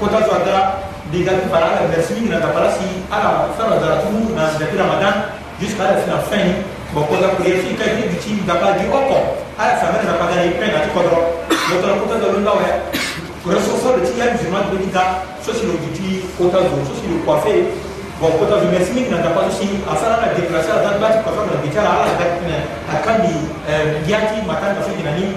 kota zo atara dégati par ala versi min na ka bala si ala fɛn dɔ dara tugu na sidaki ramadan jusqu'à la fina fɛn ye bon kota prière si ka di ci da ka di ɔkɔ ala sa mɛn na ka da ye pɛn na ti kɔdɔrɔ dɔtɔrɔ kota zo lunda wɛ ressource de ti ya musulman de ni ka sosi lo juti kota zo sosi lo coiffé bon kota zo merci min na ka pas si a sara na déplacer a zan ba ti kɔfɛ na bi tara ala da kina a kan di yati matan ka so jina ni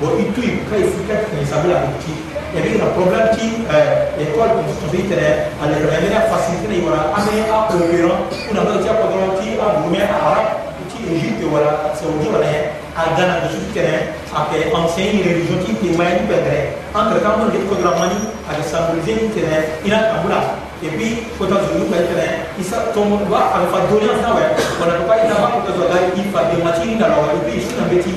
Bon, itu kai sikat ni sabila ki ebi na problem ki école qui sont déterre à l'école mais la facilité ni voilà amé a opérant ou na ba ti a programme ki a gourmet arabe ki égypte voilà c'est au jour là à Ghana de sud terrain après enseigne une religion qui témoigne du père entre temps on dit programme ni à le symboliser ni terrain il a tambula et puis pourtant je nous terrain il ça tombe va avec fa donner ça ouais on a pas il a pas pourtant il fa des matières dans la et puis je suis un petit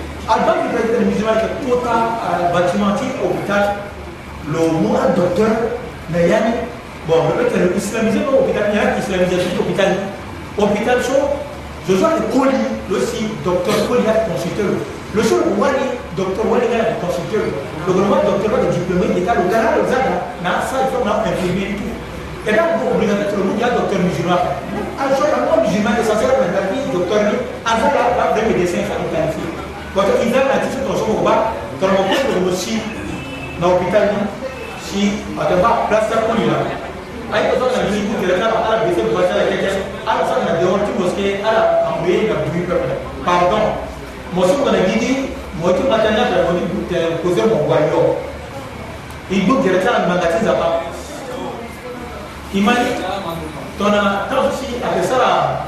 Avant que le président musulman était euh, bâtimenté à l'hôpital, le mot docteur, Nayani, bon, le mec est islamisé, dans hôpital, il y a islamisé, islamisation d'hôpital. Hôpital chaud, je vois le colis, le si, docteur colis a consulté. Le seul où Wali, docteur Wali a consulté, le gouvernement docteur Wali diplômé, il est à l'Ogana, l'Ozana, dans ça, il faut imprimer tout. Et là, vous obligez tout le monde, il y a docteur musulman. Un jour, un musulman, l'essentiel, le docteur, avant la, le médecin, il faut le wato idan na cikin to saboda ba tarmo ko da shi na hospital ni shi a da ba plaster ko ni na ai ko na ni ku da kana ala bi sai ba sai ke ala san na da wani moske ala ambe na bi ka pardon mo so na gidi mo ti ma tan na da wani buta ko sai mo wa yo igbo gerata na ngati za ba imani tona tafsi akasara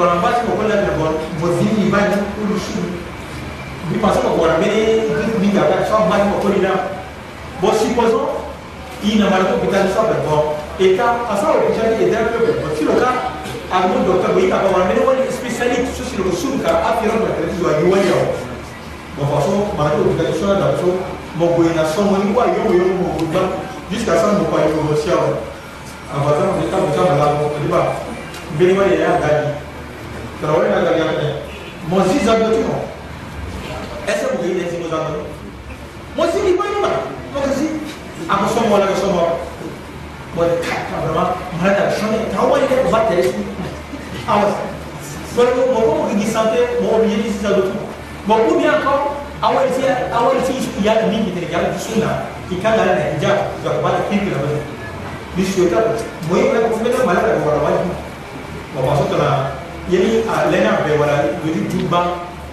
tɔnɔ ba ti kɔkɔ lɛmɛ bɔ bɔzini yi ba ni olu su bi parce que kɔkɔ la mɛ bi ya ka sɔ ba ti kɔkɔ li la bon supposons il n'a pas l'hôpital sɔ bɛ bɔ et ka a sɔ l'hôpital et d'un peu bɛ bɔ si le cas a bɛ docteur bɛ yi ka bɔ wa mɛ ne wali spécialiste sur le ka a fi yɔrɔ kɛlɛ ti wa yi wali yɔ bon façon mara l'hôpital sɔ la da so mɔgɔ sɔn mɔ ni wa yɔmɔ yɔmɔ mɔgɔ yi ba jusqu'à ça mɔgɔ yi mɔgɔ si yɔ a ba ta mɔgɔ ta mɔgɔ ta mɔgɔ la mɔgɔ yi ba bɛnbali yɛrɛ y'a da di. Tarawele n'a ka jaabi dɛ mɔsi zanbɛti ma ɛsɛ mɔgɔ yi lɛsi ko zanbɛti mɔsi ni ba ni ma mɔkasi a ko sɔn mɔla ka sɔn mɔla bɔn ka ta dama mara da sɔn ye tarawele wali kɛ o ba tɛrɛ su awa bɔn ko mɔgɔ mɔgɔ k'i sanfɛ mɔgɔ min ye ni sisan dɔ tuma bɔn ko bien encore awal ti awal ti yala min kɛ yala ti sun na i kan ka na ja jɔkɔba la kiri kiri la bɛ ni suyota mɔye bɛ ko fɛnɛ mara da wɔrɔba la mɔgɔ ma sɔn tɔ la. yani a lena be wala yodi jubba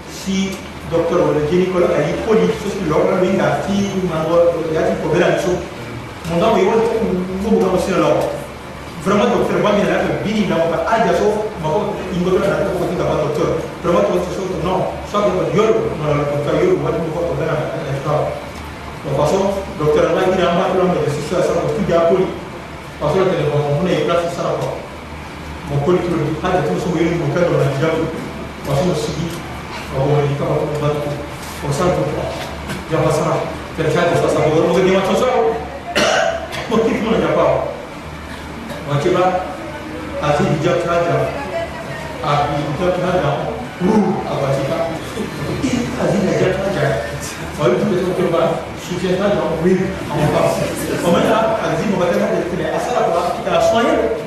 si docteur wala jeni ko la yi poli sosi lokra be nga fi mango yati ko bela nso mo nga we wala ko mo ko sino lo vraiment docteur ba mi na ko bini na ko aja so ma ko ingo to na ko ko tinga ba docteur vraiment ko so to no so ko yor no la ko ta yor wala ko ko bela na ko de façon docteur ba ni na ma ko na ko so so ko tu ja poli parce que le téléphone on est place ça quoi mokolikolo hata ti moso moyele mokalo na nzambe waso mosigi wakolika wakombatu osantoka jabasara tercade sasa mogodima tosao mokilikolo japao wakeba ati hijabtaja ati hijabtaja ruu abatika ati hijabtaja walitumetokewa sujetaja wili amapa wamena azimo batataja tine asara kwa kita soyele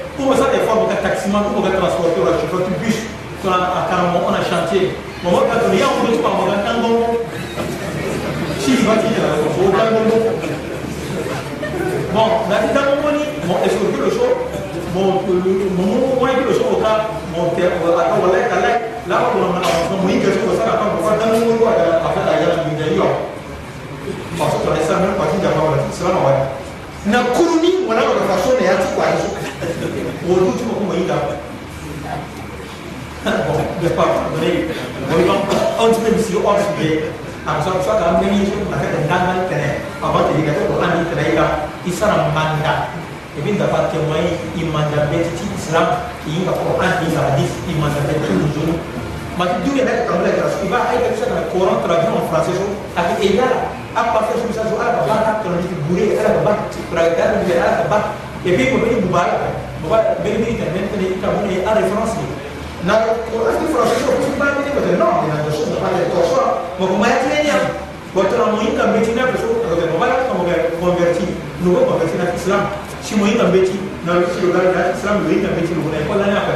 Comment ça, des fois, on a taximan, on on a du on a on chantier. on a un Si, il va dire, euh, on Bon, la vie le euh, le mon euh, là, on a on on a on a on on on on a on na kuruni mwanao nafasone yati kwazo wotutuma kumaida ultimately off ye amsa saka ambengi naka ndanga tene abate diga to ani tene ya isara manda ebinda batte moy imanda beti islam inga ko an inga hadis imanda beti nzuru ma dure naka kamla kasu iba aika saka courant traduit en français avec égard apa sa su sa su ala ba ka to ni buri ala ba pra ka ni ala ba e bi ko ni mubarak mubarak bi ni ta men ni ka ni ala france na ko ala france ko ku ba ni ko no ni na so ba ni ko so mo ko ma ti ni ko to mo ni ka mi ti na so ko de mubarak ko mo converti no ko converti na islam si mo ni ka mi ti na so ga islam ni ka mi ti no ko la ni apa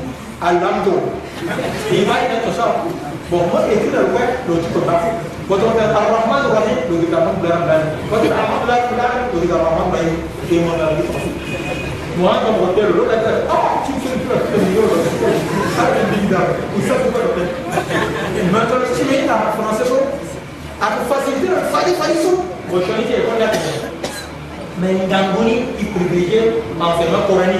alamdo ibada tosam bahwa itu adalah kue logik berbaku Waktu kita Ar-Rahman wahid logika bulan bulan. Waktu Rahman bulan bulan logika Rahman baik iman lagi masuk. Muat kamu hotel dulu kata ah cincin itu lah kita dulu ada bingdar usah juga hotel. Mereka sih ini nama Francis tu aku fasilitas fadi fadi tu waktu ini dia pun dah mengganggu ni di privilege maafkan korani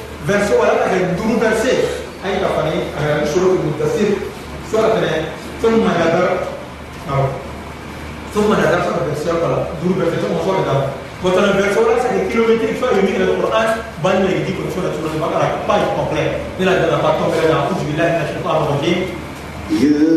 verset ولا كان دون verset أي كفاني شروط المدثر سورة ثم نذر أو ثم نذر سورة verset ولا دون verset ثم سورة نذر وتنا verset ولا كان كيلومتر يفعل يمين إلى القرآن بل لا يديك سورة سورة البقرة باي كومبلي من هذا الأطفال أعوذ بالله من الشيطان الرجيم يا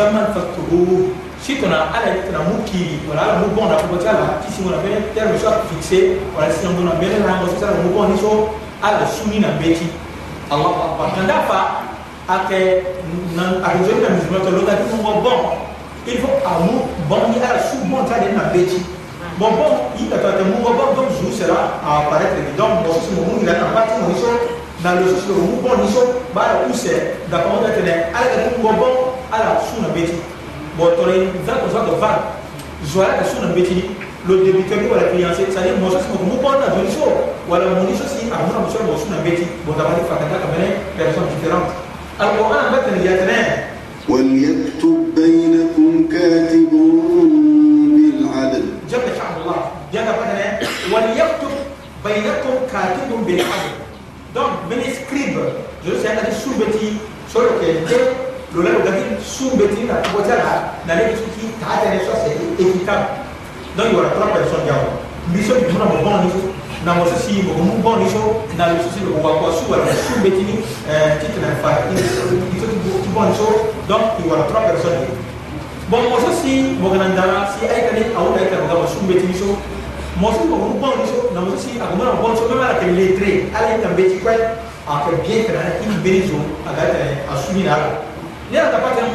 musamman faktuhu si tona ala ye tona mu kiri wala ala mu bɔn na kɔbɔ tia la kisi ŋɔna bɛɛ tɛrɛ so a fixe wala sisan ŋɔna bɛɛ la ŋɔ sisan mu bɔn ni so ala suni na bɛɛ ti alahu akbar kan da fa a kɛ na a kɛ joli na musulma tɔ lota ti mɔgɔ bɔn il faut a mu bɔn ni ala su bɔn ta de na bɛɛ ti bon bɔn i ka taa tɛ mɔgɔ bɔn donc zu sera a paraître que donc mɔgɔ sisi mɔgɔ mu yira kan ba ti mɔgɔ so na le sisi mɔgɔ mu bɔn ni so ba la u sɛ d'accord on tɛ tɛnɛ ala ka ti mɔgɔ bɔn ala suna beti bɔtɔre vingt pour cent de vingt zoya ka suna beti ni lo débiteur ni wala client c'est à dire mɔsɔ sɔrɔ mu bɔn na joli so wala mu ni sosi a muna muso mɔ suna beti bon dabali fa ka taa ka mɛnɛ personne différente alors an bɛ tɛmɛ yatɛnɛ. وليكتب بينكم كاتب بالعدل. جل شأن الله جل بدنا وليكتب بينكم كاتب بالعدل. Donc, ben escribe, je sais, elle a dit sous lola lobaki sumbe tini na tokotya na leki soki taata ne so ase équitable donc il y aura trois personnes yango mbiso bimuna mobon ni so na mosusi mokomubon ni so na losusi lokobakua su wala sumbe tini titre na fa isokibon ni so donc il y aura trois personnes ye bon moso si mogo na ndala si ayekani awuna ayekani moga mosumbe tini so mosusi mokomubon ni so na mosusi akomona mobon so meme alake lettre ala yeka mbeti kue ake bien tene na ini beni zo aga tene asumi na ala ولا يبقى كاتب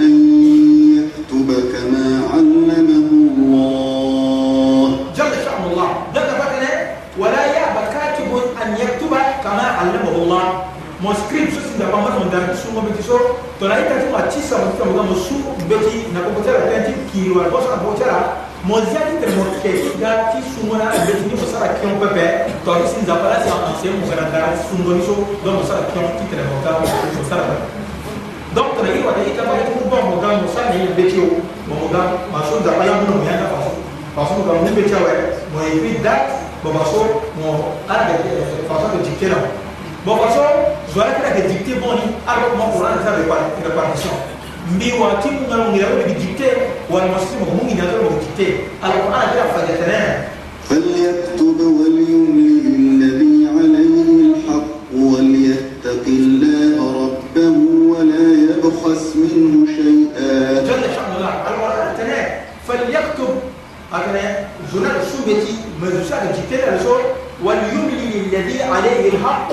أن يكتب كما علمه الله جل شأن الله ده تبعت ولا يبقى كاتب أن يكتب كما علمه الله mo script so sin daba mata mundar su mo beti so to na ita tu ma tisa mo tisa mo mo su beti mozali tɛ mɔkɛ ka ti sumana a bɛ ni musa ka kɛn pɛpɛ tɔɔrɔ sin zapala sin an sen mɔgɔ la dara sundɔni so donc musa ka kɛn ti tɛrɛ mɔgɔ musa la donc tɛrɛ yiri wata i ka bɔ ko ba mɔgɔ musa ne ye bɛ tiyo mɔgɔ maso zapala mun mɔ yan nafa faso mɔgɔ ne bɛ tiyo wɛrɛ mɔ ye bi da bɔbɔso mɔ ala de faso de dicté la bɔbɔso zɔrɔ kɛra ka dicté bɔni ala bɛ kuma kuran de sa répartition mbiwa timu ngalo ngira ko bigite wal muslimu mu ngira ko bigite alquran kira fajatana فليكتب وليملل الذي عليه الحق وليتق الله ربه ولا يبخس منه شيئا جل شأن الله القرآن تنا فليكتب أكنا زنا السوبتي مزوسا الجتير الزور وليملل الذي عليه الحق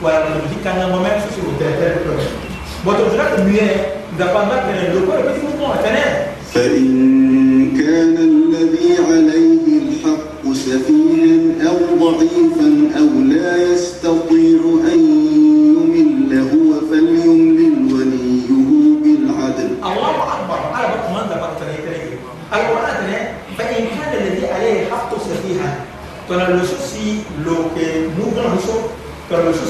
voilà, moment, Bon, donc nous avons pas le corps, فإن كان الذي عليه الحق سفيها أو ضعيفا أو لا يستطيع أن يمل هو فليملل وليه بالعدل. الله أكبر، أنا بقول من بقول تاني تاني. القرآن فإن كان الذي عليه الحق سفيها، ترى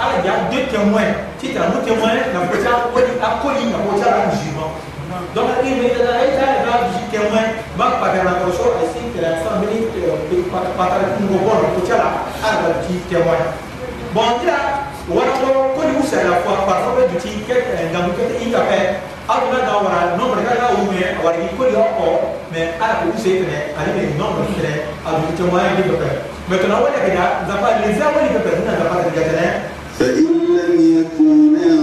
ala y'a deux témoins si t'as témoin la police a poli a poli la police a un jugement donc il met dans la état il va du témoin va par la police ainsi que la famille euh, par par la cour bon la police a a du témoin bon il a wala ko ko ni usa la fois par fois du ti que euh, dans que il a fait ala da wala non mais là où mais wala il ko yo ko mais ala ko usé que ale mais non mais a du témoin il peut faire maintenant wala que là ça pas les gens wala que personne n'a pas de gâteau فإن لم يكونا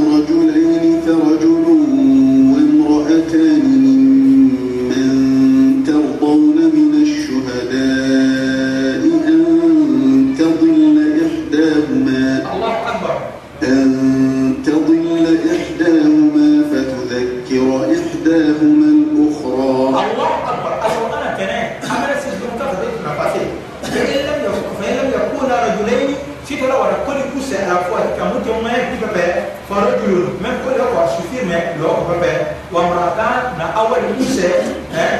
آه،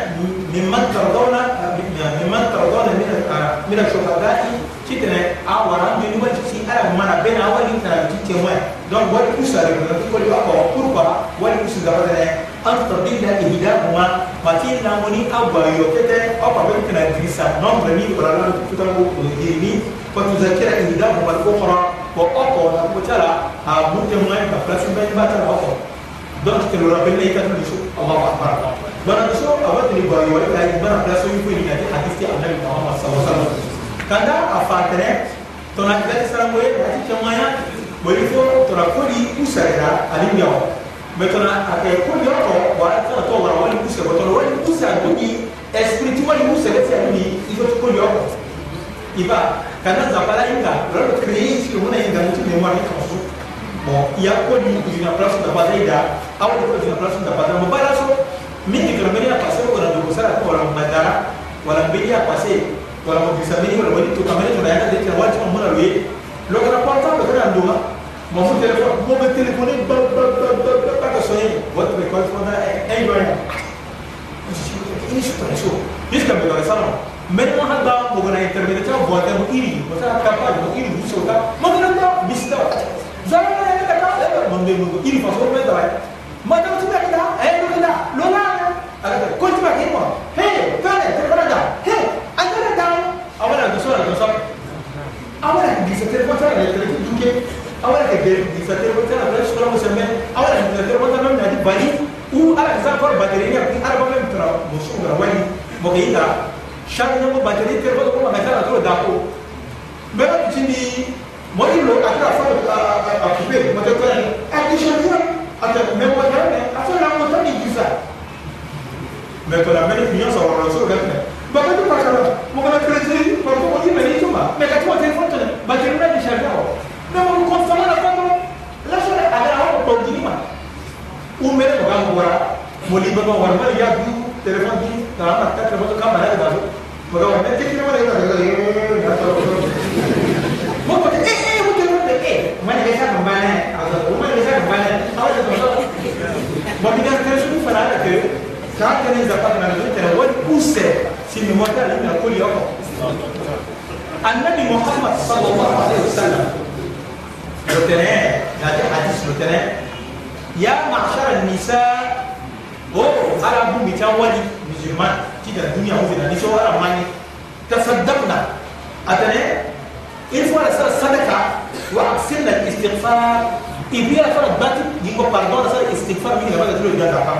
ممن ترضون آه، ممن ترضون من آه، من الشهداء كتنا أورا من وين تسي أنا ما بين أول إنت تتيم وين دون وين كوسا لكن كل يوم أو كربا وين كوسا لكن أن تبين إهداهما فتين نامني أبا يوكتة أبا بين كنا دريسا نام رمي ولا لا تكتبوا وجيني فتذكر إهداهما الأخرى وأقوى نقتلا أبوك وين كفلاس بين باتر أقوى دون تكلوا ربنا يكتبوا الله أكبر الله bana oh, da lah, so a wani boleh wani kayi bana da so yiko ni na a kiske a nan ba ma sawa sawa kanda apa fatare to na da sara mo yi yang cikin maya mo yi fo to na ko di usare da ali miyo me to na a kai ko orang ko wa ta to wa wani kuse ko to wani kuse a ko di esprit wani kuse da sai ni i to ko yo ko i ba kanda za fara inga ro ro kreyi shi ko na inga mutu ne ma ni ko su mo ya ko di ina plaso da badaida awu ko di ina plaso da badaida mo ba mini kalau beri apa sih orang dulu sekarang orang bandara orang beri apa sih orang mau bisa mini orang beri tukar mini orang yang ada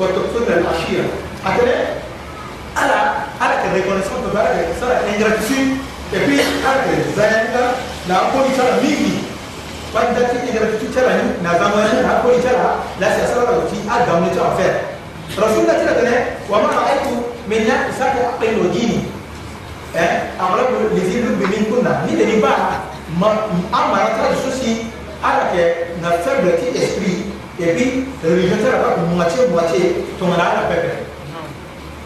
وتكفرن العشيرة حتى ليه؟ ألا ألا كده يكون سبب بارك سارة إنجلتسي يبي أرك زينك لا أقول سارة ميجي وأنت في إنجلتسي ترى نظام وين أقول ترى لا سيصير لك في أدم نتوفر رسولنا ترى كده وما رأيت من ناس ساكت أقل وديني أغلب الذين لب منكنا نيجي نباع ما أما نترى سوسي ألا كده نفسر بلتي إسبري et puis religion ça va moitié moitié ton ala la pepe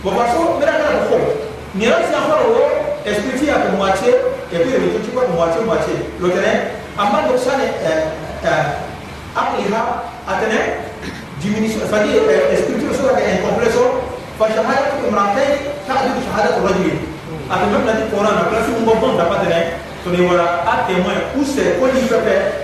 bon parce que mira kana ko ni ra si afara wo esprit ya ko moitié et puis religion tu vois moitié moitié lo tene amma donc ça ne appliha atene diminution ça dit esprit sur la incompletion فشهادة امرأتين تعدل شهادة الرجل أتمنى أن القرآن أقرأ في مبابون دفاتنا تنورا أتمنى أن أسر كل شبه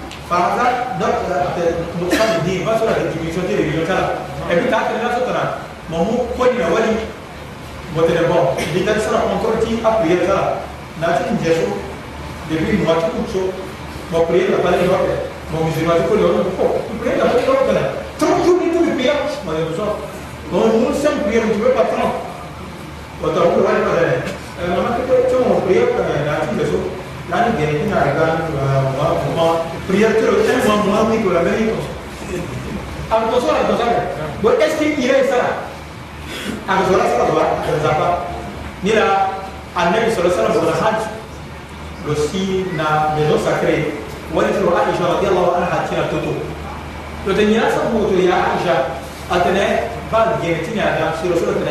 faransa nuksan di ba sɔrɔ division te région ta la et puis taa kɛlɛ sɔrɔ tana mɔmu ko ɲinɛ wali bɔtɛnɛ bɔn l'état sara encore ti appuyer ta la naati n jɛso depuis mɔgɔti k'u so mɔ prier la pale nɔfɛ mɔ musulman ti ko le eh, yɔrɔ fɔ prier la pale nɔfɛ la trop jour ni tout le pays mɔ yɛrɛ sɔrɔ donc nous sommes prier tu veux pas prendre o tɔ ko wali pa dɛ mama kɛ tɛ tɛ mɔ prier pa يعني جايين عربان وما بريتر وتم ومامي ولا مريكو الدكتور الدكتور بقول اسكي إيه سنة الدكتور سنة دوا الدكتور نلا النبي صلى الله عليه وسلم حج لسي نا بلو سكري ولتر عائشة رضي الله عنها تنا تتو لتنيا سبوتو يا عائشة أتنا بعد جيتني على سيرة سورة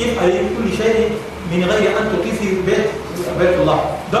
إن أريد كل شيء من غير أن تقيسي بيت بيت الله ده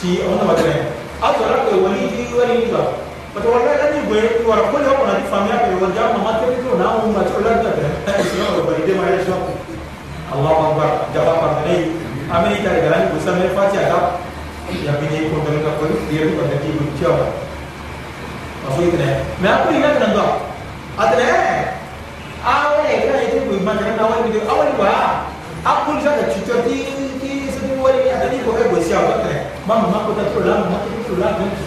si ona magana ato ala ko wali ji wali ni ba but wala la ni gwe ko wala ko le ko na ti famia ko wala ja ma ke to na um ma to la ta ta islam ko bari de ma ya so allah akbar jaba pa ne ameni ta ga ni gusa me fa ta ya bi ni ko to ka ko ye ko ta ti ko cha afu itne मैं आपको ये कहना दो अतने awale ina yete ko imana na awale video awale wa akul za ka chicho ti ti se ti wale ya ni ko e go si awale ماما ما كنت تقول لا ما كنت تقول لا ما كنت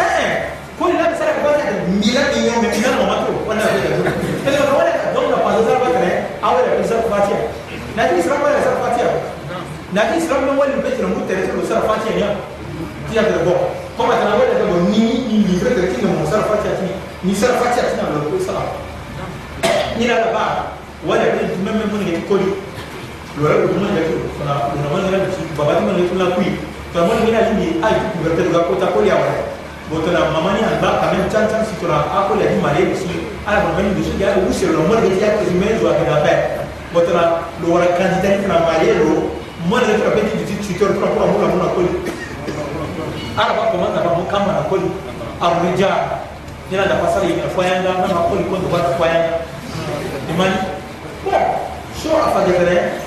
ايه كل ده بسالك بقى ميلاد يوم ميلاد ما تقول ولا كده ولا دول ما بازار بقى اول بازار فاتيا لكن اسلام ولا بازار فاتيا لكن اسلام من وين بيت لما كنت تقول بازار فاتيا يا تيا ده بقى كما كان ولا ده ني ني ني كده كده بازار فاتيا تي ني بازار فاتيا تي انا بقول سلام ني لا بقى ولا بنت من من من كل لو رجل من يقول فانا من غير بابا من يقول لا كوي tomoni mina lingi ali ah, couverture ga kota kolia wala botona mamani alba quand même tian tian sitola akolia di male si ala ah, mamani ah, de sugi ala wusi lo mori ya kuzimezo akina ba botona lo wala candidat ni na male lo mori de fra petit du tuteur pour pour amuna muna koli ala ba comment na ba mo kama na koli arruja nina da pasala yi na foyanga na ma koli kondo ba foyanga imani bon so afadegere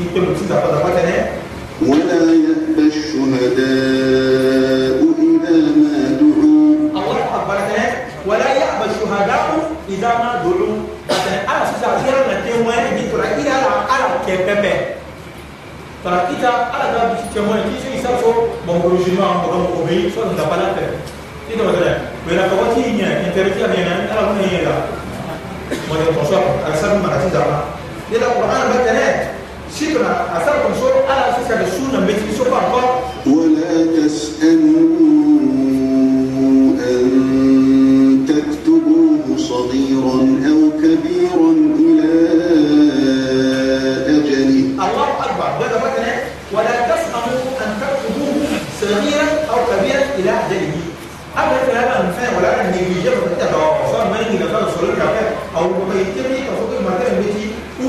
ولا يأبى الشهداء إذا ما دعوا ولا يأبى الشهداء إذا ما دعوا ala sisan a kɛra na témoin ni torakita ala ala kɛ pɛpɛ torakita ala ka bisi témoin k'i sigi sa fo mɔgɔkɔrɔsima mɔgɔkɔrɔbɛyi fo nga bala tɛ i tɔgɔ tɛ wɛrɛ ka waati ɲɛ intérêt ɲɛ na ala kun ɲɛ la mɔgɔ tɔsɔ a sanu mara sisan ma ne la kɔrɔ an bɛ tɛnɛ شكرا أسألكم شو أنا أسألك السنة مثل شو ولا تسألوا أن تكتبوه صغيرا أو كبيرا إلى أجله الله أكبر هذا مثلا ولا تسألوا أن تكتبوه صغيرا أو كبيرا إلى أجله أما في هذا المثال ولا أن يجب أن تتعرفوا من يجب أن تصلوا أو يتم تصلوا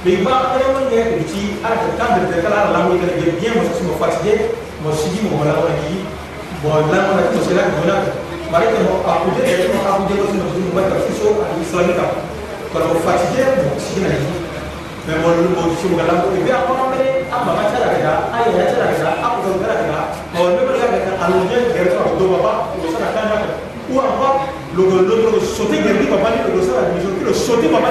beiba tere wani ya kirci har ta kan da kala ala mu tare ge biye mu sima fatije mu sigi mu wala wani gi bo la mu na to sela gona mari ke mo a kuje ya mo a kuje wasu mutum mu ta fiso a islamika ko mo fatije mu sigi na gi me mo lu mo sigi wala mu be a ko mo ne a ba ma tara ga a ya tara ga a ko ga tara ga mo ne ba ga ga a lu je ge to do ba ba ko sa ka na ko wa ba lo go lo go sote ge bi ba ba ni ko sa ni so ki lo sote ba ba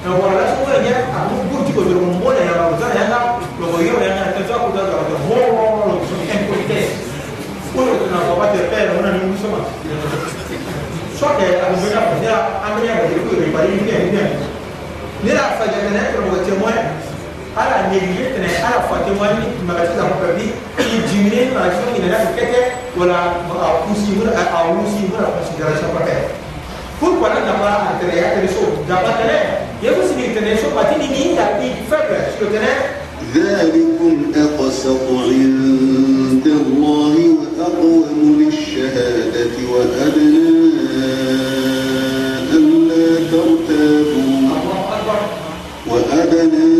那我来说一下，俺们过去个就是摸来呀，我这人呢，如果有人呢，就照顾到这个摸摸摸摸，从天过一代，过了那老百姓带了我那牛什么？说的俺们国家不行，俺们家国家不行，把人家人家，你那发现呢？如果怎么样？阿拉年纪呢？阿拉发现么？你那个怎么办的？你今年嘛，就你那个姐姐，我那我啊，呼吸不了，啊，呼吸不了，呼吸不了，什么的。不管那哪方，这里还是说，哪方的呢？ذلكم أقسط عند الله وأقوم للشهادة وأدنى ألا ترتابوا وأدنى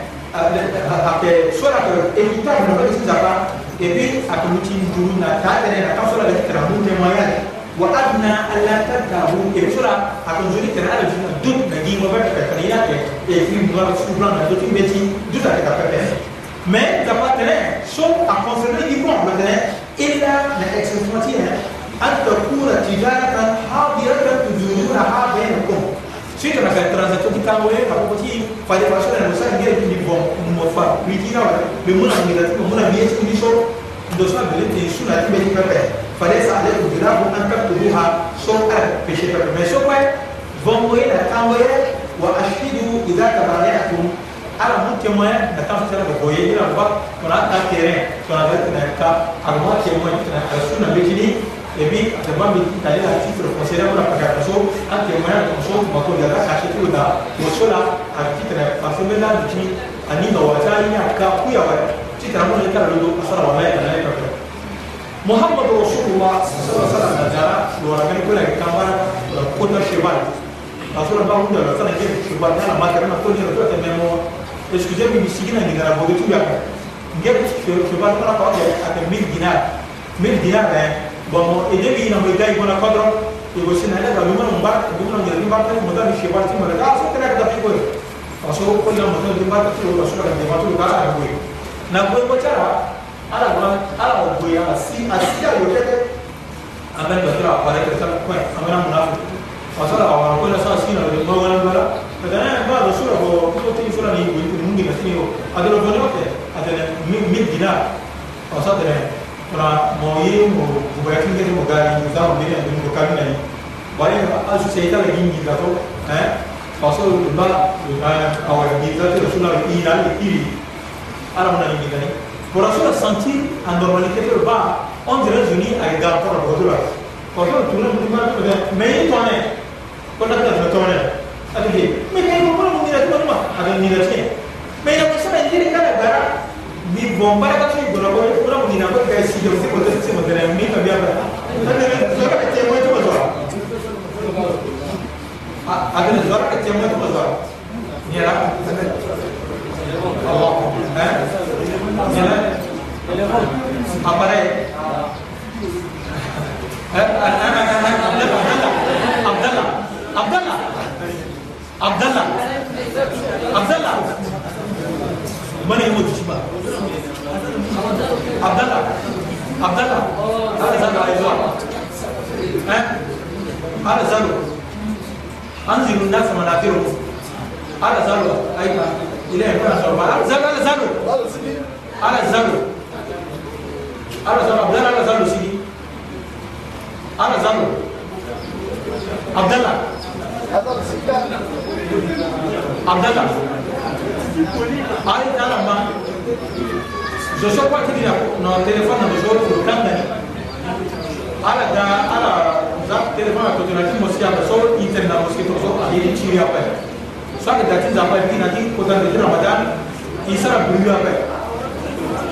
que soit que éviter de ne pas pas et puis à que nous tiens du na cadre na quand cela avec la bonne témoignage wa adna alla tadahu et puis cela à que nous tiens à la vie doute na dit mauvais que quand il y a que et puis nous avons sous plan na doute mais doute avec la paix mais d'après tenir sont à concerner du bon le tenir et là la expression tiens أن تكون تجارة حاضرة تديرونها بينكم swite na transaction kitaweka kokoti fadefasio nanosangere ndivwa mofa wikirawa bemuna negative muna miezi kulisho ndosa belete suna tibe tipepe fadesa ale kugirago impact ruha so ala péché pepe mais so kwe vongoye na tangoye wa ashidu idha tabayatum ala mon témoin na tan fasara ko goye ila va on a ta terrain sur la bête na ka ala mon témoin na suna bekini e además mi tale la titre considérable la pagation anche una cosa ma con la racca che tu da mochola a titre pasomela di ani no wajani aka kuya wa titra mo ka lo asara wa ya na ka محمد رسول الله صلى الله عليه وسلم نجارة ورغم كل الكاميرا كنا شبان رسول الله هو ده رسول الله شبان أنا ما كنا كل شيء رسول الله مو إسكوزي بيسيجنا نجارة بودي تبيا نجيب شبان أنا كأني أكمل دينار مل دينار يعني bon edebi na mbe dai bona kodro e go sina daga mi mona mba mi mona ngira mba ta mo ta ni sheba ti mona ga so kera da piko aso ko na mo ta ni mba ta ti ro so ka ni mba tu ga sa ko na ko ko tara ala go ala go go ya si asi ya yo tete amen ba tra pare ka ta ko amen mo na fu aso la wa ko na sa si na ni mo wa na bara ka na ba ro so ko ko ti sura ni go ni ngi na si ni o adro go ni o te adene mi mi dinar aso adene para moye mo v kubayatu ngere mo gari ni zamu ngere ni mo kari nai bari asu o seita le gingi da to eh paso u ba awa gingi da to suna ira ni iri ara mona gingi dai pour assurer sentir en normalité que ba on dirait unis avec garde pour o le retour parce que tout le monde dit mais toi ne on a fait le tourner avec mais quand on parle de la tourner l avec o une mais il y a pas ça il u y a mi bombare ka ci gora ko ko mo dina ko ka si yo ko to ci mo dere mi ka biya ba ta ne so ka ci mo to mo zo a a ne zo ka ci mo to mo ni ra ta ne Allah eh ni ra apa re eh ana ana ana Abdullah Abdullah Abdullah Abdullah Abdullah mana yang mau dicoba Abdallah. Abdallah. Hada zaro ai zuwa. Eh? Hada zaro. Anzilu nas manafiru. Hada zaro ai ba. Ila ya kuna zaro. Hada zaro hada zaro. Hada zaro. Hada zaro Abdallah hada zaro sigi. Hada zaro. Abdallah. Abdallah. Ai talamba. zoso kwatiri na telefone na zoso programme ala da ala za telefone na kotona ti moski apa so internet na moski to so ayeli tiri apa so aka da ti nzapa ti na ti kota na ti ramadan i sara bulu apa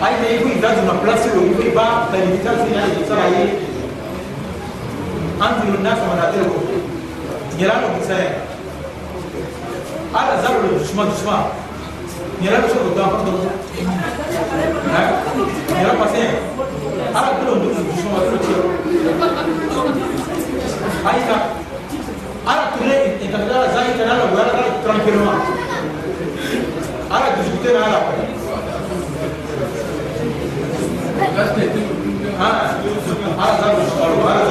ayi na ibu idadu na place lo ibu iba benedita ti na ibu sara ye antiru na sama na tele ko nyela no bisa ye ala zaro lo dusuma dusuma nyela lo so ko dan ko 내가 봤을 바람 들어오는 주소가 그렇지 아이가 알아 그래 일단 알아 자기 때 알아 왜 알아 트랑피로만 알아 그 죽대 알아 아 알아 자고 알아 알아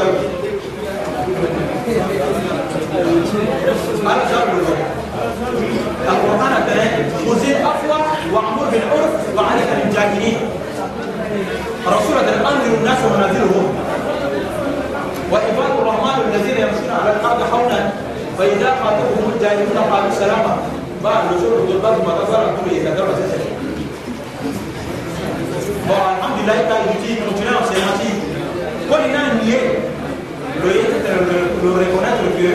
자고 알아 자고 القرآن بيان وزيد أقوى وعمر بالعرف وعلي الجاهلين رسولة أنذر الناس ونذرهم وعباد الرحمن الذين يمشون على الأرض حولا فإذا خاطبهم الجاهلون قالوا سلاما بعد نزول الضربات مغفرة كل يتدرس الحمد لله تعالى يجي continuer à s'énergie. Quand il a nié, le reconnaître Dieu,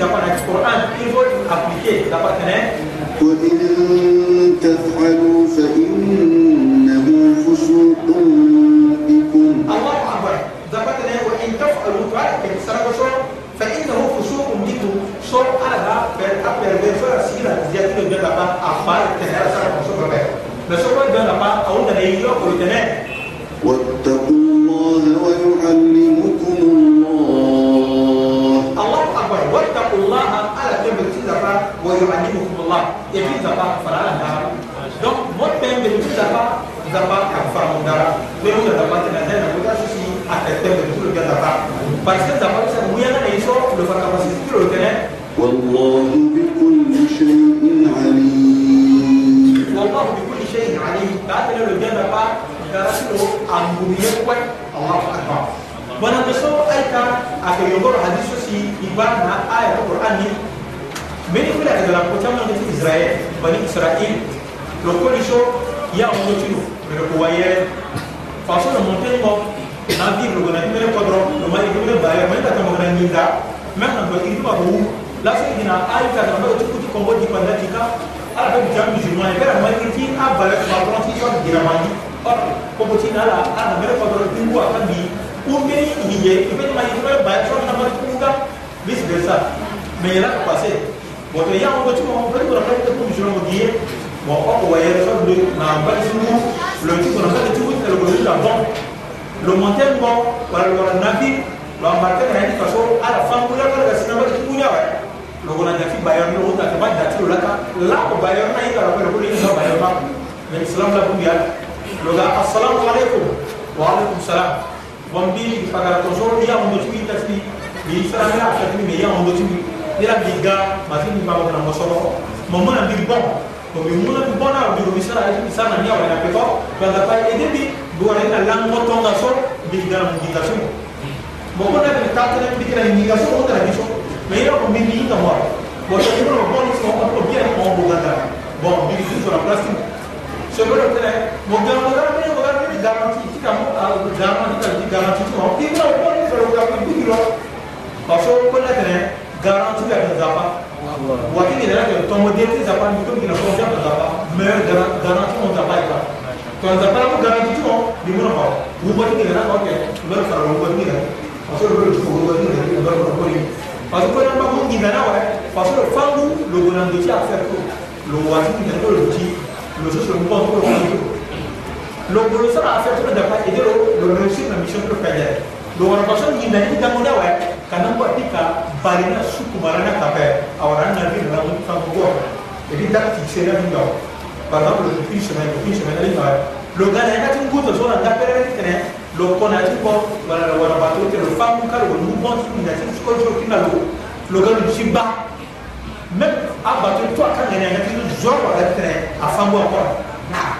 dapat ada Quran, ilmu, aplikasi, dapat kena. Eh? Kudilu. Bastante mere pagoro tingu apa di umi hiye ipe ma ipe ma ba tro na ma kuga bis besa mera pase bo te ya on go chuma on pe go rapa te pumi jono diye bo o go ye so du na ba tingu lo ti ko na ka tingu te lo go ni lavon lo monter go wala go na nabi lo marke na ni paso ala fangu ya ka sina ba tingu nya ba lo go na nya fi ba yo no ta ba da tro la ka la go lah, ba yo na ka ro ko ni ba yo ba men salam la ku ya lo ga assalamu alaikum وعليكم السلام ومبي فقال كوسو يا مدوتي تفي بي سلام لا تفي مي يا مدوتي يا بيغا ما في ني بابا نمو سوبو مامونا بي بون ومي مونا بي بون على بيرو مسرا اي سانا نيا ولا بيكو بدا باي ايدي بي دوار ina lango tonga so bigda mugida so moko na bi ta tele bi kira ngiga so o tra bi so me yo ko mi ni ka mo bo so ni ko bon so ko ko bi ko bo ganda bon bi su so la plastic so ko tele mo ganda mo ganda mo ganda garanti itikadi garanti ti i bena kone sɔrɔ wulakun dugu lɔ ka fɔ ko ne tɛnɛ garanti bɛ ka zaba waati de yɛrɛ tɛnɛ tɔmɔden ti zaba ni to gina tɔmɔden ka zaba mɛ garanti mo zaba yi ka tɔn zaba ko garanti ti mo ni mun ma wubɔli de yɛrɛ ka kɛ u bɛ fara wubɔli de yɛrɛ faso de bɛ dugu wubɔli de yɛrɛ u bɛ fara wubɔli parce que ko n'an b'a fɔ gina na wɛ faso de fangu logonandoci a fɛ ko lo waati gina ko lo ci lo soso mɔgɔ ko lo fangu lobolo sara afɛ tolo dafa ede lo lo réussir na mission tolo kajɛ lo wara baso ni na ni dango da wɛ kana bɔ ti ka bari na su kumara na kafɛ awara na bi na mo fa ko e bi da ti se na bi da par exemple le fin semaine le fin semaine ali fa lo gana na tin guto so na da pere ni tene lo kona ti ko wala la wara bato te lo fa mu ka lo mu bon su ni na ti ko jo ki na lo lo gana ji ba même abato to aka ngene na ti zo wala tene afa mo akora na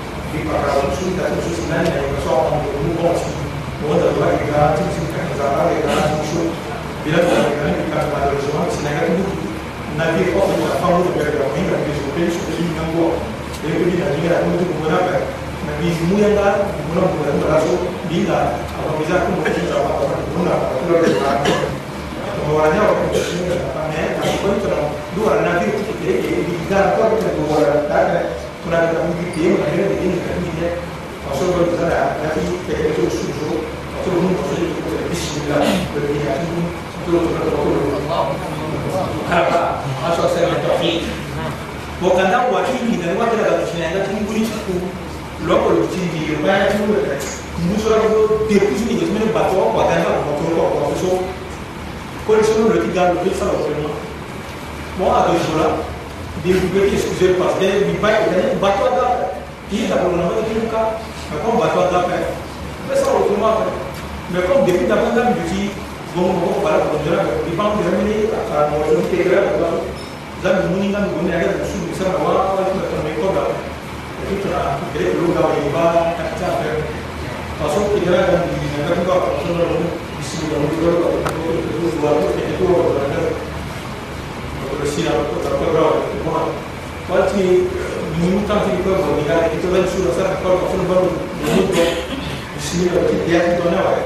da su nan da ya so an da mu ba su wanda ba ga ga tun sun kan za ba ga ga su shi bilan da ga ne ka ba da jama'a sun ga duk na bi ko da fa mu da ga mun ga bi su pe su din nan go da ku da ni ga mu duk mu na ba na bi mu ya ba mu na mu da so bi da amma bi za ku mu ci ba ba mu na ba ku da ba ma va ne ho capito a me a quanto dura la vita che devi dare a qualche tua dare Tunare da un video, una vera di famiglie, ma solo per usare la vita e il suo giù, ma solo un po' i cose bisogna per dire a tutti, solo per la loro karaba a so sai ma tafi ko kan da wa ki ni da wa da ga shi ne da u n guri ku lokol ci di ba ya tun da u s o ko de ku ni ni ba to ko da na ko ko ko so ko s no ti ga lo ti sa lo ko mo a do jura Dia juga dia excusez lepas. dia lebih baik dan batu ada dia tak perlu nama itu muka macam batu ada apa selalu cuma. Mereka macam demi dapat dalam jadi gom gom balap bonjora di pang dia ni akan mau jadi tegra dalam dalam mungkin kan guna ada musuh bisa bawa kalau kita mereka dah itu cara kita perlu dah riba tak cara pasal tegra dan di negara kita pasal orang di sini orang di luar itu itu luar itu itu orang siap aku tak pernah aku mahu pasti minta si kau bagi dia itu lain sudah sangat kau kau pun baru tu, sini lagi dia tu tuan apa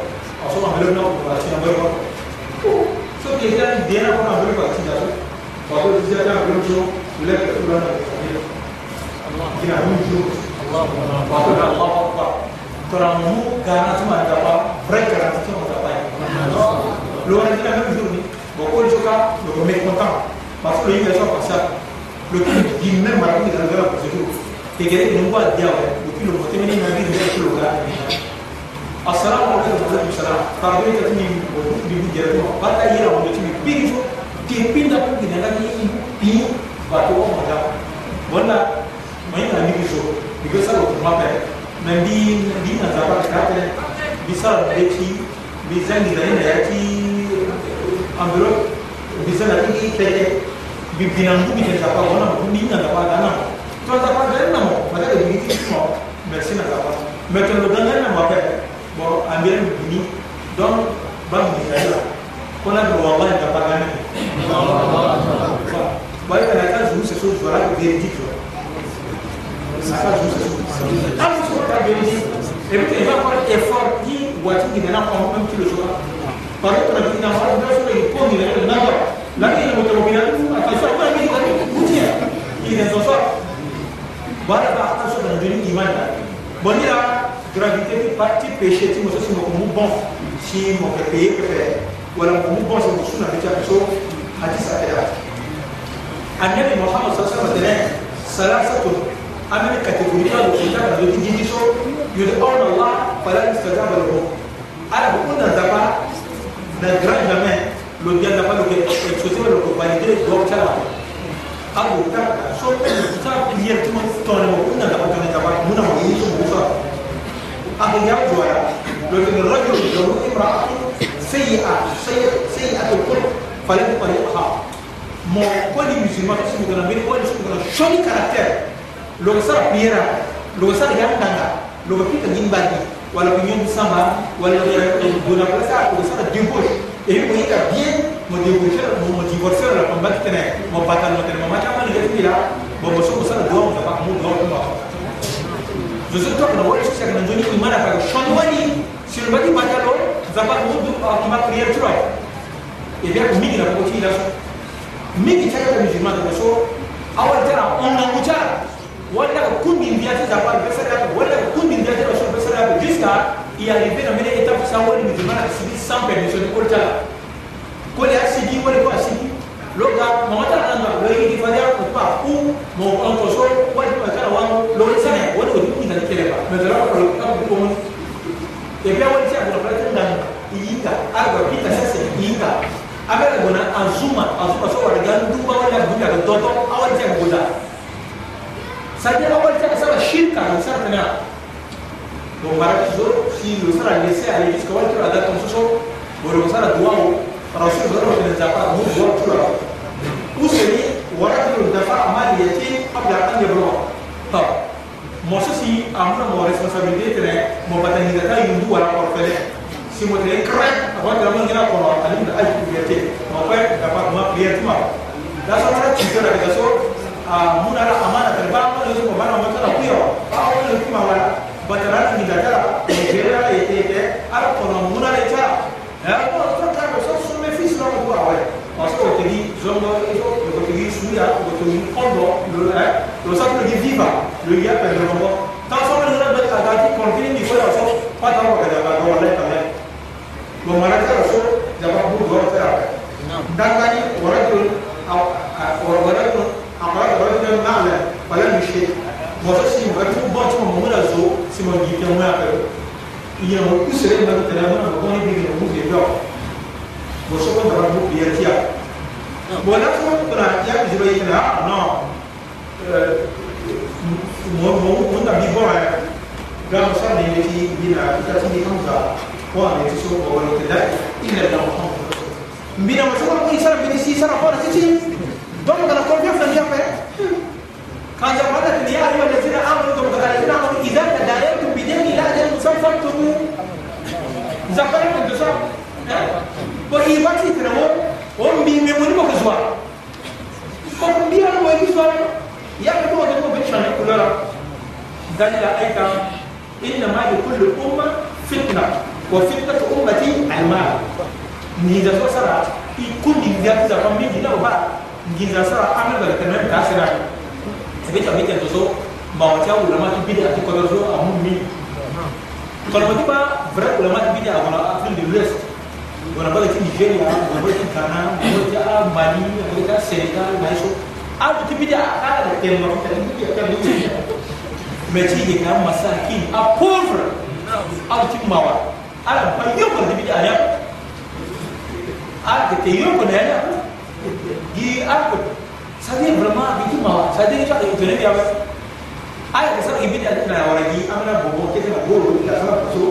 asal mahal nak buat macam apa kau so kita dia nak buat apa kau cinta tu kau tu dia nak buat tu lek tu lah nak Allah kita muncul Allah Allah Allah Allah Terangmu karena cuma ada apa break karena cuma ada apa luar kita kan muncul ni Bukan juga, bukan mereka tahu. parce que yinga soit comme ça le plus dit même à la fin de la procédure et que nous voit dire le plus ah le moté mais il n'a dit que le gars assalamu alaikum wa rahmatullah pardon que tu me dis dire moi pas ta ira on tu me pige que pinda pour que n'a ni pi va to on là voilà mais n'a ni que ça parce que ça le mapper ah, mais bi bi n'a pas de carte bi ça le petit bi zangi na ya ki enveloppe bi ça la ki pete vina ndumi zakwaona ndumi ndakwadana tozakwadanamo matake dimitisimo merci nazakwa mais tondodanganamo apeke bon ambire ndumi donc bamisaila kona biwallahi ndapagani bayekanaka zuu seso zola véridique et puis il va faire effort qui voiture qui n'a pas même tu le joues par contre il n'a pas de choses il pose il n'a pas لكن المتمكنات فالفرق بين المتمكنات إذا فالفرق بعد بعد شو بدنا نقول إيمان بنيا gravité fait partie péché tu m'as sur mon bon si mon pays que fait ولا مو بوش مش نحن تشوف حديث أكيد النبي محمد صلى الله عليه وسلم ثلاثة أمام كاتيجوريا وكتاب الذي يجي شو يدعون الله فلا يستجاب لهم أنا بقول نزبا نجرا جماعه le gars n'a pas le droit de valider le droit de faire la vie. Ah bon, ça, ça, ça, il y a tout le monde qui t'en est mort. Il n'y a pas de droit de faire la vie. Il n'y a pas de droit de faire la vie. Ah bon, ça, Mon point de vue, c'est que je suis un joli caractère. Le gars, ça, il y a un gars, il y a un gars, il y a un un gars, a un gars, il y a un gars, il y a un gars, il y a un gars, il y a un gars, il y a un gars, il y a un gars, il y a un gars, il y a un gars, il y a un gars, il y a un gars, il y a un gars, il y a un gars, il y a un gars, il y a un gars, il ubica bien, motivación, la combate tiene, mo patan no tiene, mamá chama ni que tira, mo mo somos al duomo, la pamu duomo no. Yo soy todo no es que no yo ni imana para shon wani, si no bati matalo, za pa mu du pa ki ma prier troy. E bien mi ni la poti la. Mi ki tira la musulmana de so, awal tira on na mucha. wala ka kundi inviaté za kwa adversaire yako wala ka kundi inviaté za kwa adversaire yako jusqu'à y arriver na mene étape sa wala musulman na sidi sans permission ko ta ko le asidi wala ko asidi loga mamata na na lo yi fa ya ko pa ku mo on ko so wala ko ta wa lo le sana wala ko ni na kele ba mais là ko ka ko mo e bien wala ti ko prata na yinga arba pita sasa yinga abela gona azuma azuma so wala ga ndu ba wala buka ga dodo awal ti ko da saya awal cakap salah syirik kan saya tanya dong barang itu zor si dosa ni saya ada di sekolah tu ada tuan susu baru masalah dua u rasul baru kita dapat dua dua pura usia ni orang itu dapat amal dia ti apa yang akan dia berapa tak masa si amal mau responsibility tu ni mau kata ni kata yang dua orang perfect si mau tanya keren apa yang kamu ingin apa orang ini dah ayuh dia ti mau apa dapat mak dia tu mak dasar mana cerita dari dasar muna la amana tale ba ko yusufu bana mo tara kuyo ba ko le kuma wala batara ni datara nigeria le tete ara ko no muna le tara ha ko to ta ko so so me fis no ko awe parce que te di zongo eso ko te di suya ko te di kondo le ha lo sa ko di viva le ya pe le mo ta so le na bet ka ti continue ni fo la so pa ta ko ka ba ko le ta le lo mara ta so jaba bu do ta dangani warajul warajul akɔla kɔlɔ ti tɛn naa lɛ kɔlɛ mi se mɔtɔ si mɔtɔ ti bɔ ti mɔ mɔmɔ la zo si mɔ yi tɛ ŋmɛ akɛ yɛn o kusere mɛ tɛnɛ mɛ na mɔgɔ ni bi yɛn mu de dɔ mɔsɔ ko dama mu bi yɛ tia bon n'a fɔ kuna ya bi bɛ yɛlɛ a nɔ mɔ mɔ mɔ na bi bɔ yɛ gamusa ni yɛ ti bi na i ka ti di anw ta ko a yɛ ti so mɔgɔ wɛrɛ tɛ dɛ i yɛrɛ da mɔ kan mbina mɔsɔ ko i sara bi ni si sara kɔrɔ titi. دوم كان كل يوم كان يوم كان يقول يا أيها الذين آمنوا دوم كان الذين آمنوا إذا تداينتم بدين إلى أجل مسمى فاكتبوه زكرت الدسام وإيباتي تنمو ومبي ميوني مكزوا ومبي أنا مكزوا يا كتو أدوكو بنشان كلنا ذلك أيضا إنما لكل أمة فتنة وفتنة أمتي المال نيزة وسرعة يكون نيزة تزاقم بيجي لا وبعد ngiza sara anna da tanar da sira sai ta bita to so ba wata wura ma bida a cikin kwarzo a mun mi to ba ba bra wura ma bida a wala afil de res wala ba ki jeni a wala ba ki kana wala ki a mani wala ki sega na so a bu ti bida a kala da tem ma ta ni ya ta mu ci me ci ye ga masa ki a pover a bu ti ma wa ala ba yo ko bida ya a ke yo ko na ya di aku, Saya belum ada itu mau. Saya tidak cakap itu eh, nanti apa? Ayah saya sangat ibu tidak nak orang di apa nak bobo kita nak bulu tidak sama bosu.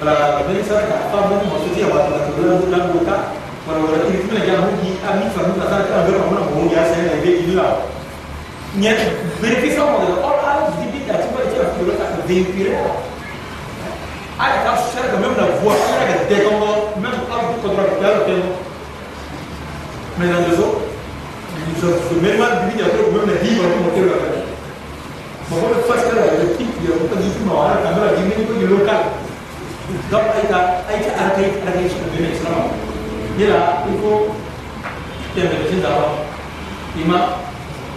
Kalau kemudian saya tak apa mungkin maksudnya waktu nak bulu nak bulu buka. Kalau orang ini pun lagi di amik sama tak sama kita berapa lah. mana bobo ya saya nak beri dia. Nyer beri pisau model. Orang ayah di ibu tidak cuma dia nak bulu tak beri pisau. Ayah kalau saya kemudian buat saya nak dekong. Memang aku kontrak dia lebih maintenant deux ans même mal bibi ya kero même na diva ko motelo ya kaki mako be fast kala ya kitu ya ko tanzu kuma wala kamera jimeni ko ni local donc aita aita arkai arkai shi ko ne islam yela iko tembe de zinda wa ima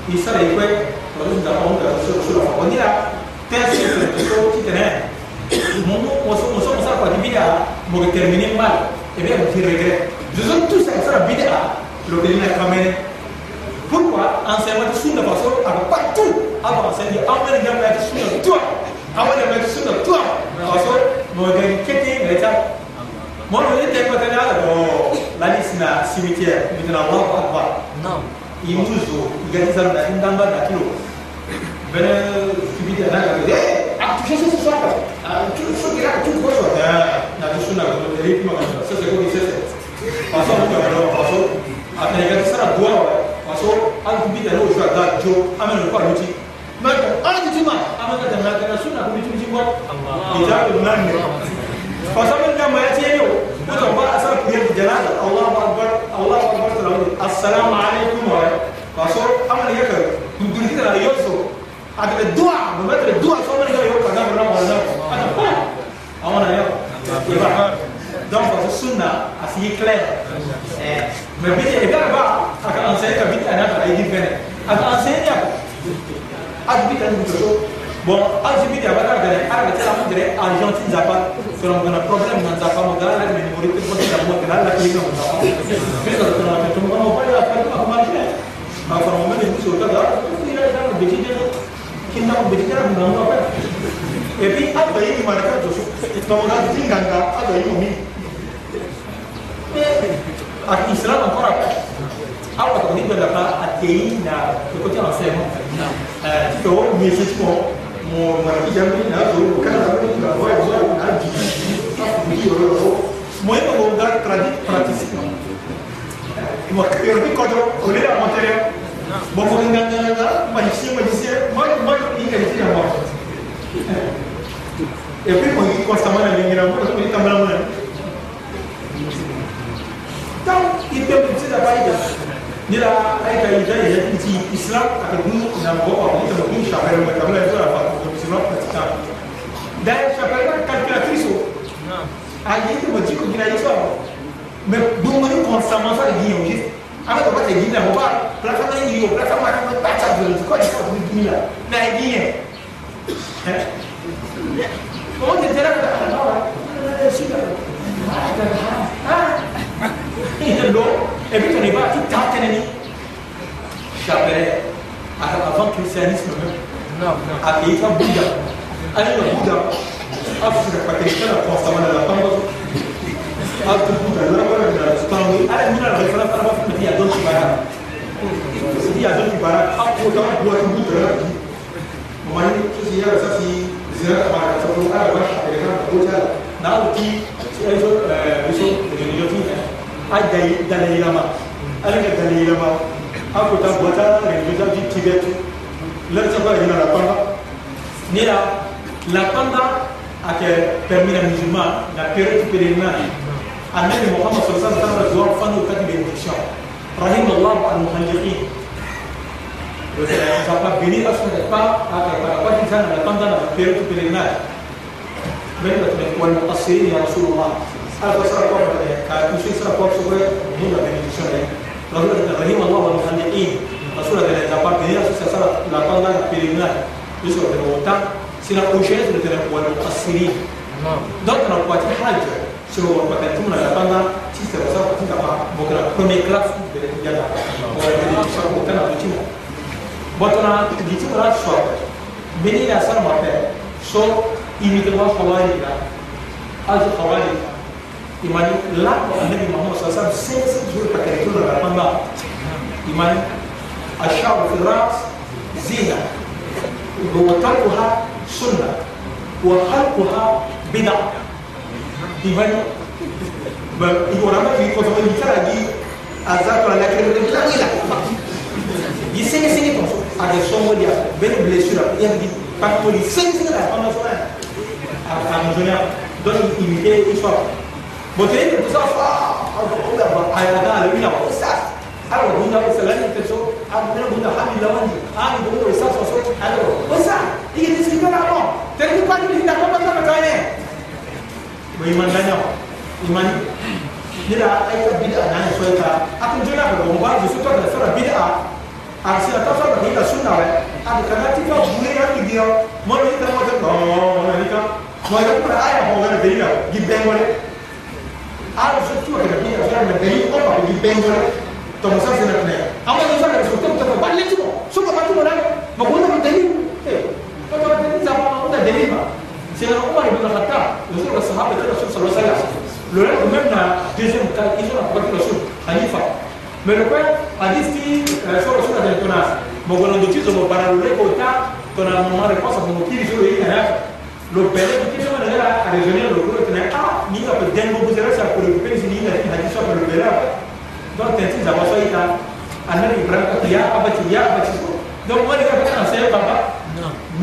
isara ikwe ko zinda wa onda so so la ko dira tesi ko ti tene momo moso moso mosa ko dibi ya mo terminer mal et bien on fait regret je sont tous ça sera bid'a le pays n'a jamais. Pourquoi enseignement sous la façon à partout avant enseigner avant de mettre sous le toit avant de mettre sous le toit façon moderne qu'est-ce que l'état moi je n é s a i s p e s dans le la liste na cimetière mais dans la voie pas pas non il nous joue il gagne ça dans une dame d'un kilo ben cimetière là il dit ah tu sais ce soir tu le fais là, tu grave tu le vois ça na tu i sous là, i l à le voie les à plus e l mauvais le ça c'est là, quoi s là, qui s là, c'est là, façon de faire s là, façon ata yaga sara duwa wa waso an kubi da lo shaga jo amen ko aluti ma ko an ji ma amen da na kana suna kubi ji ji ko amma ida ko nan ne fa saban da ma ya ce yo ko allah akbar allah akbar salamu assalamu alaikum wa waso amen yaka kubi ji da yo ada aka da duwa ba ma kita duwa so man da yo ka da ramu na ko dan fa sunna sikle eh me bi e ga ba aka an sai ka bi ta na ka ai gibe ne aka an sai ya ak bi ta ndu so bon ak bi ta ba ta ga ne ara ta mu dire agent tin za pa so on gonna problem na za pa mo ga la me ni muri ko ta mo ga la ni ga mo ta bi ta ko na ta mo mo pa ya ka ko ma shi ba ko mo ne ni so ta ga ko ni ra ta bi ti je kinna mo bi ti ra mo ga mo pa et puis après il m'a dit que je suis dans la zinganga avec mon mien A Islam ancora allora con quello della ateina che continuano a essere eh io mi sento mo mo la via mi na do cara da mi na voi voi na di mi io lo mo io non da tradi praticità mo che io mi contro volere a montere mo mo in ganga da ma ci ma ci ma ma in che ci na mo e poi con questa mano mi na mo mi ta mano taw ibe ko ti da baida ni la ay ka yi dai ya ti islam ka dun na bo wa ni ta dun sha ba ka la ta fa ko ti no ta ta da sha ba ka calculatrice a yi ta ba ji ko gina yi so mais dun ma ni constamment fa gi yo gis ala ko ba ta gi na ba plateforme yi yo plateforme ma ka ta ta ko ti ka ni la na gi ye ko ti tera ka ta ba ha إيه اللو أبيت أنا بقى تتعتنني شابرة أنا أفكر سانيس مهم نعم نعم أكيد بودا أنا بودا أفرح بكتير قوس أنا لا تنبض أكتب بودا لا ولا لا تستوي أنا من الغفلة أنا ما في مدي أدون شبارة مدي أدون شبارة أقوى دم بودا بودا ومن تزيار سفي زيارة مع تقول أنا بشر إذا كان بودا نعم تي تي أيضا بيسو بيسو أي دليل ما ألقى دليل ما أكو تبوتا رجوتا في تبت لا تبغى هنا لقنا نيرا لقنا أك تمينا نجمع نكرت بيرنا النبي محمد صلى الله عليه وسلم زوار فنو كتب الإنشاء رحم الله المهندقين Siapa bini asal apa? Apa apa kita nak pandang nak kira tu pilih nak. Baiklah, tuan asli ya Rasulullah. هذا صار قوم كوشين صار قوم سوى من البنيشون رحم الله والمخلقين رسول الله إذا قال بنينا سوى صار لا قال لنا بلينا يسوى بنوتا سنا أوشين سوى تنا والمقصرين donc na kupatia haja sio wakati mna napanga sisi kwa sababu katika bokra premier class mbele kijana kwa sababu tena kuchina botona gitima la swa bini la sar mapel so imite wa khawari la al khawari imani lango annabi muhammad saa salam sasa zuri pakalekelo la kwamba imani ashabu fi ras zina wa tarkuha sunna wa khalquha bida imani ikorama vikosoma yitaragi azatona lakelelekilawila yisengesenge tonso ada somo dia bene blessure yang di pakoli sengesenge la kwamba sona amzonya donc imité histoire بوتين تصفى أقول لك أنا أنا هنا وأستاذ أنا أقول لك سلام أنت شو أنا أقول لك حبي لوني أنا أقول لك أستاذ وصوت أنا أستاذ هي تسكت أنا ما تركي قادم هنا ما بدنا مكانه وإيمان لنا إيمان نلا أي بدعة نحن سويتها أكون جنا بالعمر بسوتها بالسورة بدعة أرسل تفرد هي السنة أنا كنا تيجي بولي أنا بديو ما نيجي تموت ما نيجي ما يكون أي حاجة بديو جيب بينه alla struttura che viene a fare per il popolo di pendolo tomo sa sena tne amma ni fa so tem tem ba leti mo so ba tu mona ma ko na dali eh ko to ni za ma ko da dali ma se na ko ni na khata ni so sahaba da rasul sallallahu alaihi wasallam le reste même na deuxième cas ils ont la partie rasul khalifa mais le quoi hadith qui so rasul da tona mo ko na do ti so mo bara le ko ta tona mo ma réponse mo kiri so yi na lo bene di una maniera a ragionare lo quello che ah mica per dengo busera sa quello che pensi ni la hadi so per bela don tensi za waso ita anar ibran ka ya abati ya abati so don wani ka kana sai baba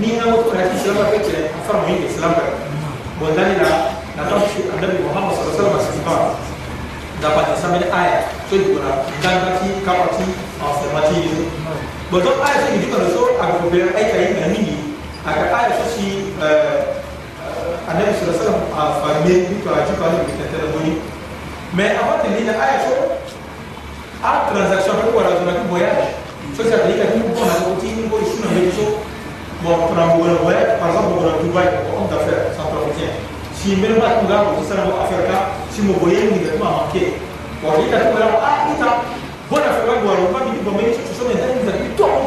ni na mo tora ki sala ka ce afar mu yi islam ba bon dani la na ta shi annabi muhammad sallallahu alaihi wasallam da ba ta samin aya so di gora dan ka ki ka ba ti a sai ma ti ni bon don aya sai di ka so a ko be ai ka yi ni aka aya so shi eh annabi sallallahu alaihi wasallam a fame to a jifa ne bitan ta daboni mais avant de lire aya so a transaction ko wala to na ko voyage so ça veut dire que nous on a sorti une bonne chose mais so bon on a voulu voyage par exemple on a Dubaï on a fait sans frontières si même pas tout là on se sera affaire là si mon voyage ni de ma manquer on dit que tout là ah ita bonne affaire quoi on va dire bon mais tu sais mais tu as dit toi on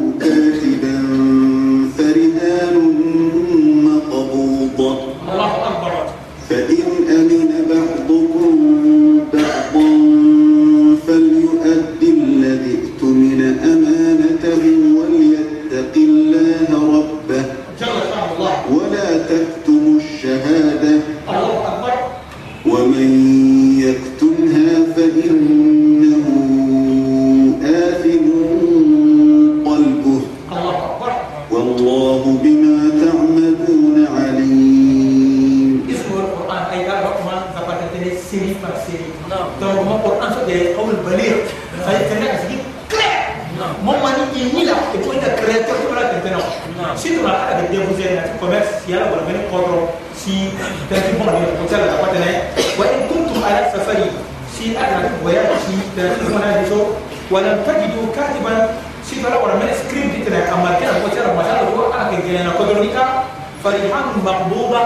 قدر سي تنفيهم من قتال أقواتنا وإن كنتم على سفري سي أدرك ويأتي تنفيهم هذه ولم تجدوا كاتبا سي فلا ولا من سكريبت تنا أما كان قتال ما شاء الله أنا كنت لنا قدر لك مقبوضة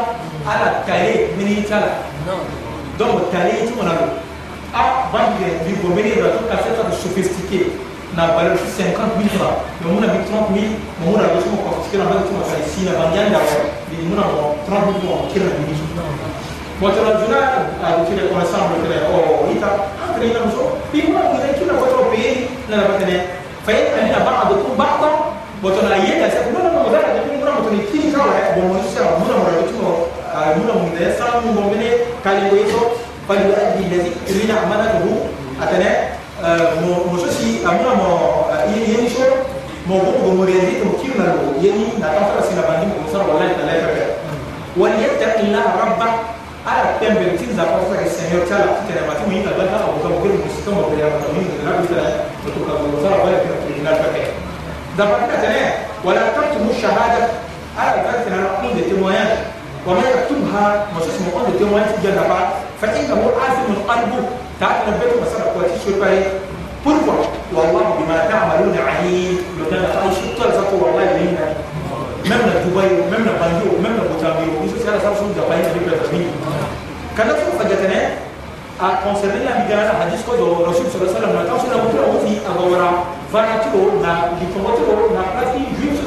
على التالي من يتلا دون التالي تمنا أه بانجي بيقومني بطوكا فتر سوفيستيكي na valeur 50 000 francs mais mon avec 30 000 mais mon avec mon parce que la banque tout ça ici la banque là mais mon en 30 000 on tire la limite bon tu as déjà à tu les ensemble que oh ita après là nous puis mon avec tout la votre pays là la banque fait un la banque de tout banque bon tu as hier ça non non ça là tu mon tu tire ça là bon mon ça mon mon avec tout mon mon de ça mon bon venez quand il est ça pas de la vie les il a mal à tout attendez mozosi amuna mo yeni so mo go go moriyaji to kimna lo yeni na ka fara sina bandi mo sara wallahi ta lafa ka wa yattaqilla rabba ala pembe tin za ko fara senior tala tena ma tin yinga banda ko ko go mo sika mo ya ma min na ko tala to ko go sara wallahi ka ko ina ka ka da ba ka tane wala taqtumu shahada ala ka tana ko de temoyage وما يكتبها مسوس مقعد الدين وانت جلبا فإنه عازم القلب تعالى نبيت مسألة قوات شربه بربع والله بما تعملون عليم لأننا تعالى شطر طيب زكو والله لنا ممنا دبي وممنا بنجو وممنا بوتامي ومسوس يالا سامسون جباين تبقى تبقى كان نفسه فجتنا آه، concerné la migration حديث ko رسول صلى الله عليه وسلم na tawsila mutra wuti agora fara tiro na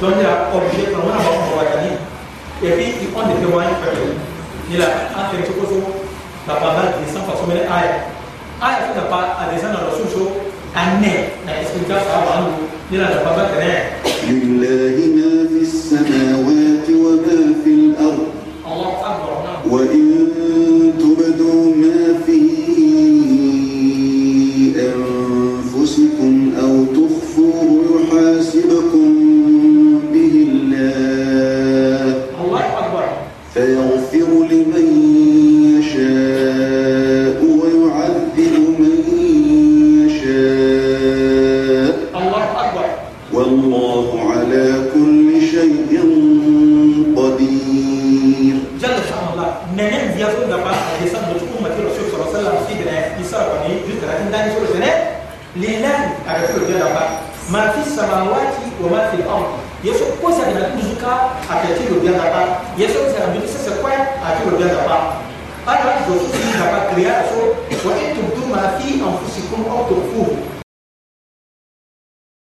donc il a obligé qu'on a un Ouadani. Et puis, il prend des témoignages Il a un quelque chose, la parole descend parce qu'on est aïe. Aïe, il n'a pas à descendre dans le sous-chaud, à nez, la explication à Bandou, il a la parole de l'air. Romains fait en. Yesu ko sa na kuzuka atati lo bien d'abord. Yesu sa na dit c'est quoi atati lo bien d'abord. Alors Jésus n'a pas créé ça. Soit tu tu ma fille en fusi comme autre fou.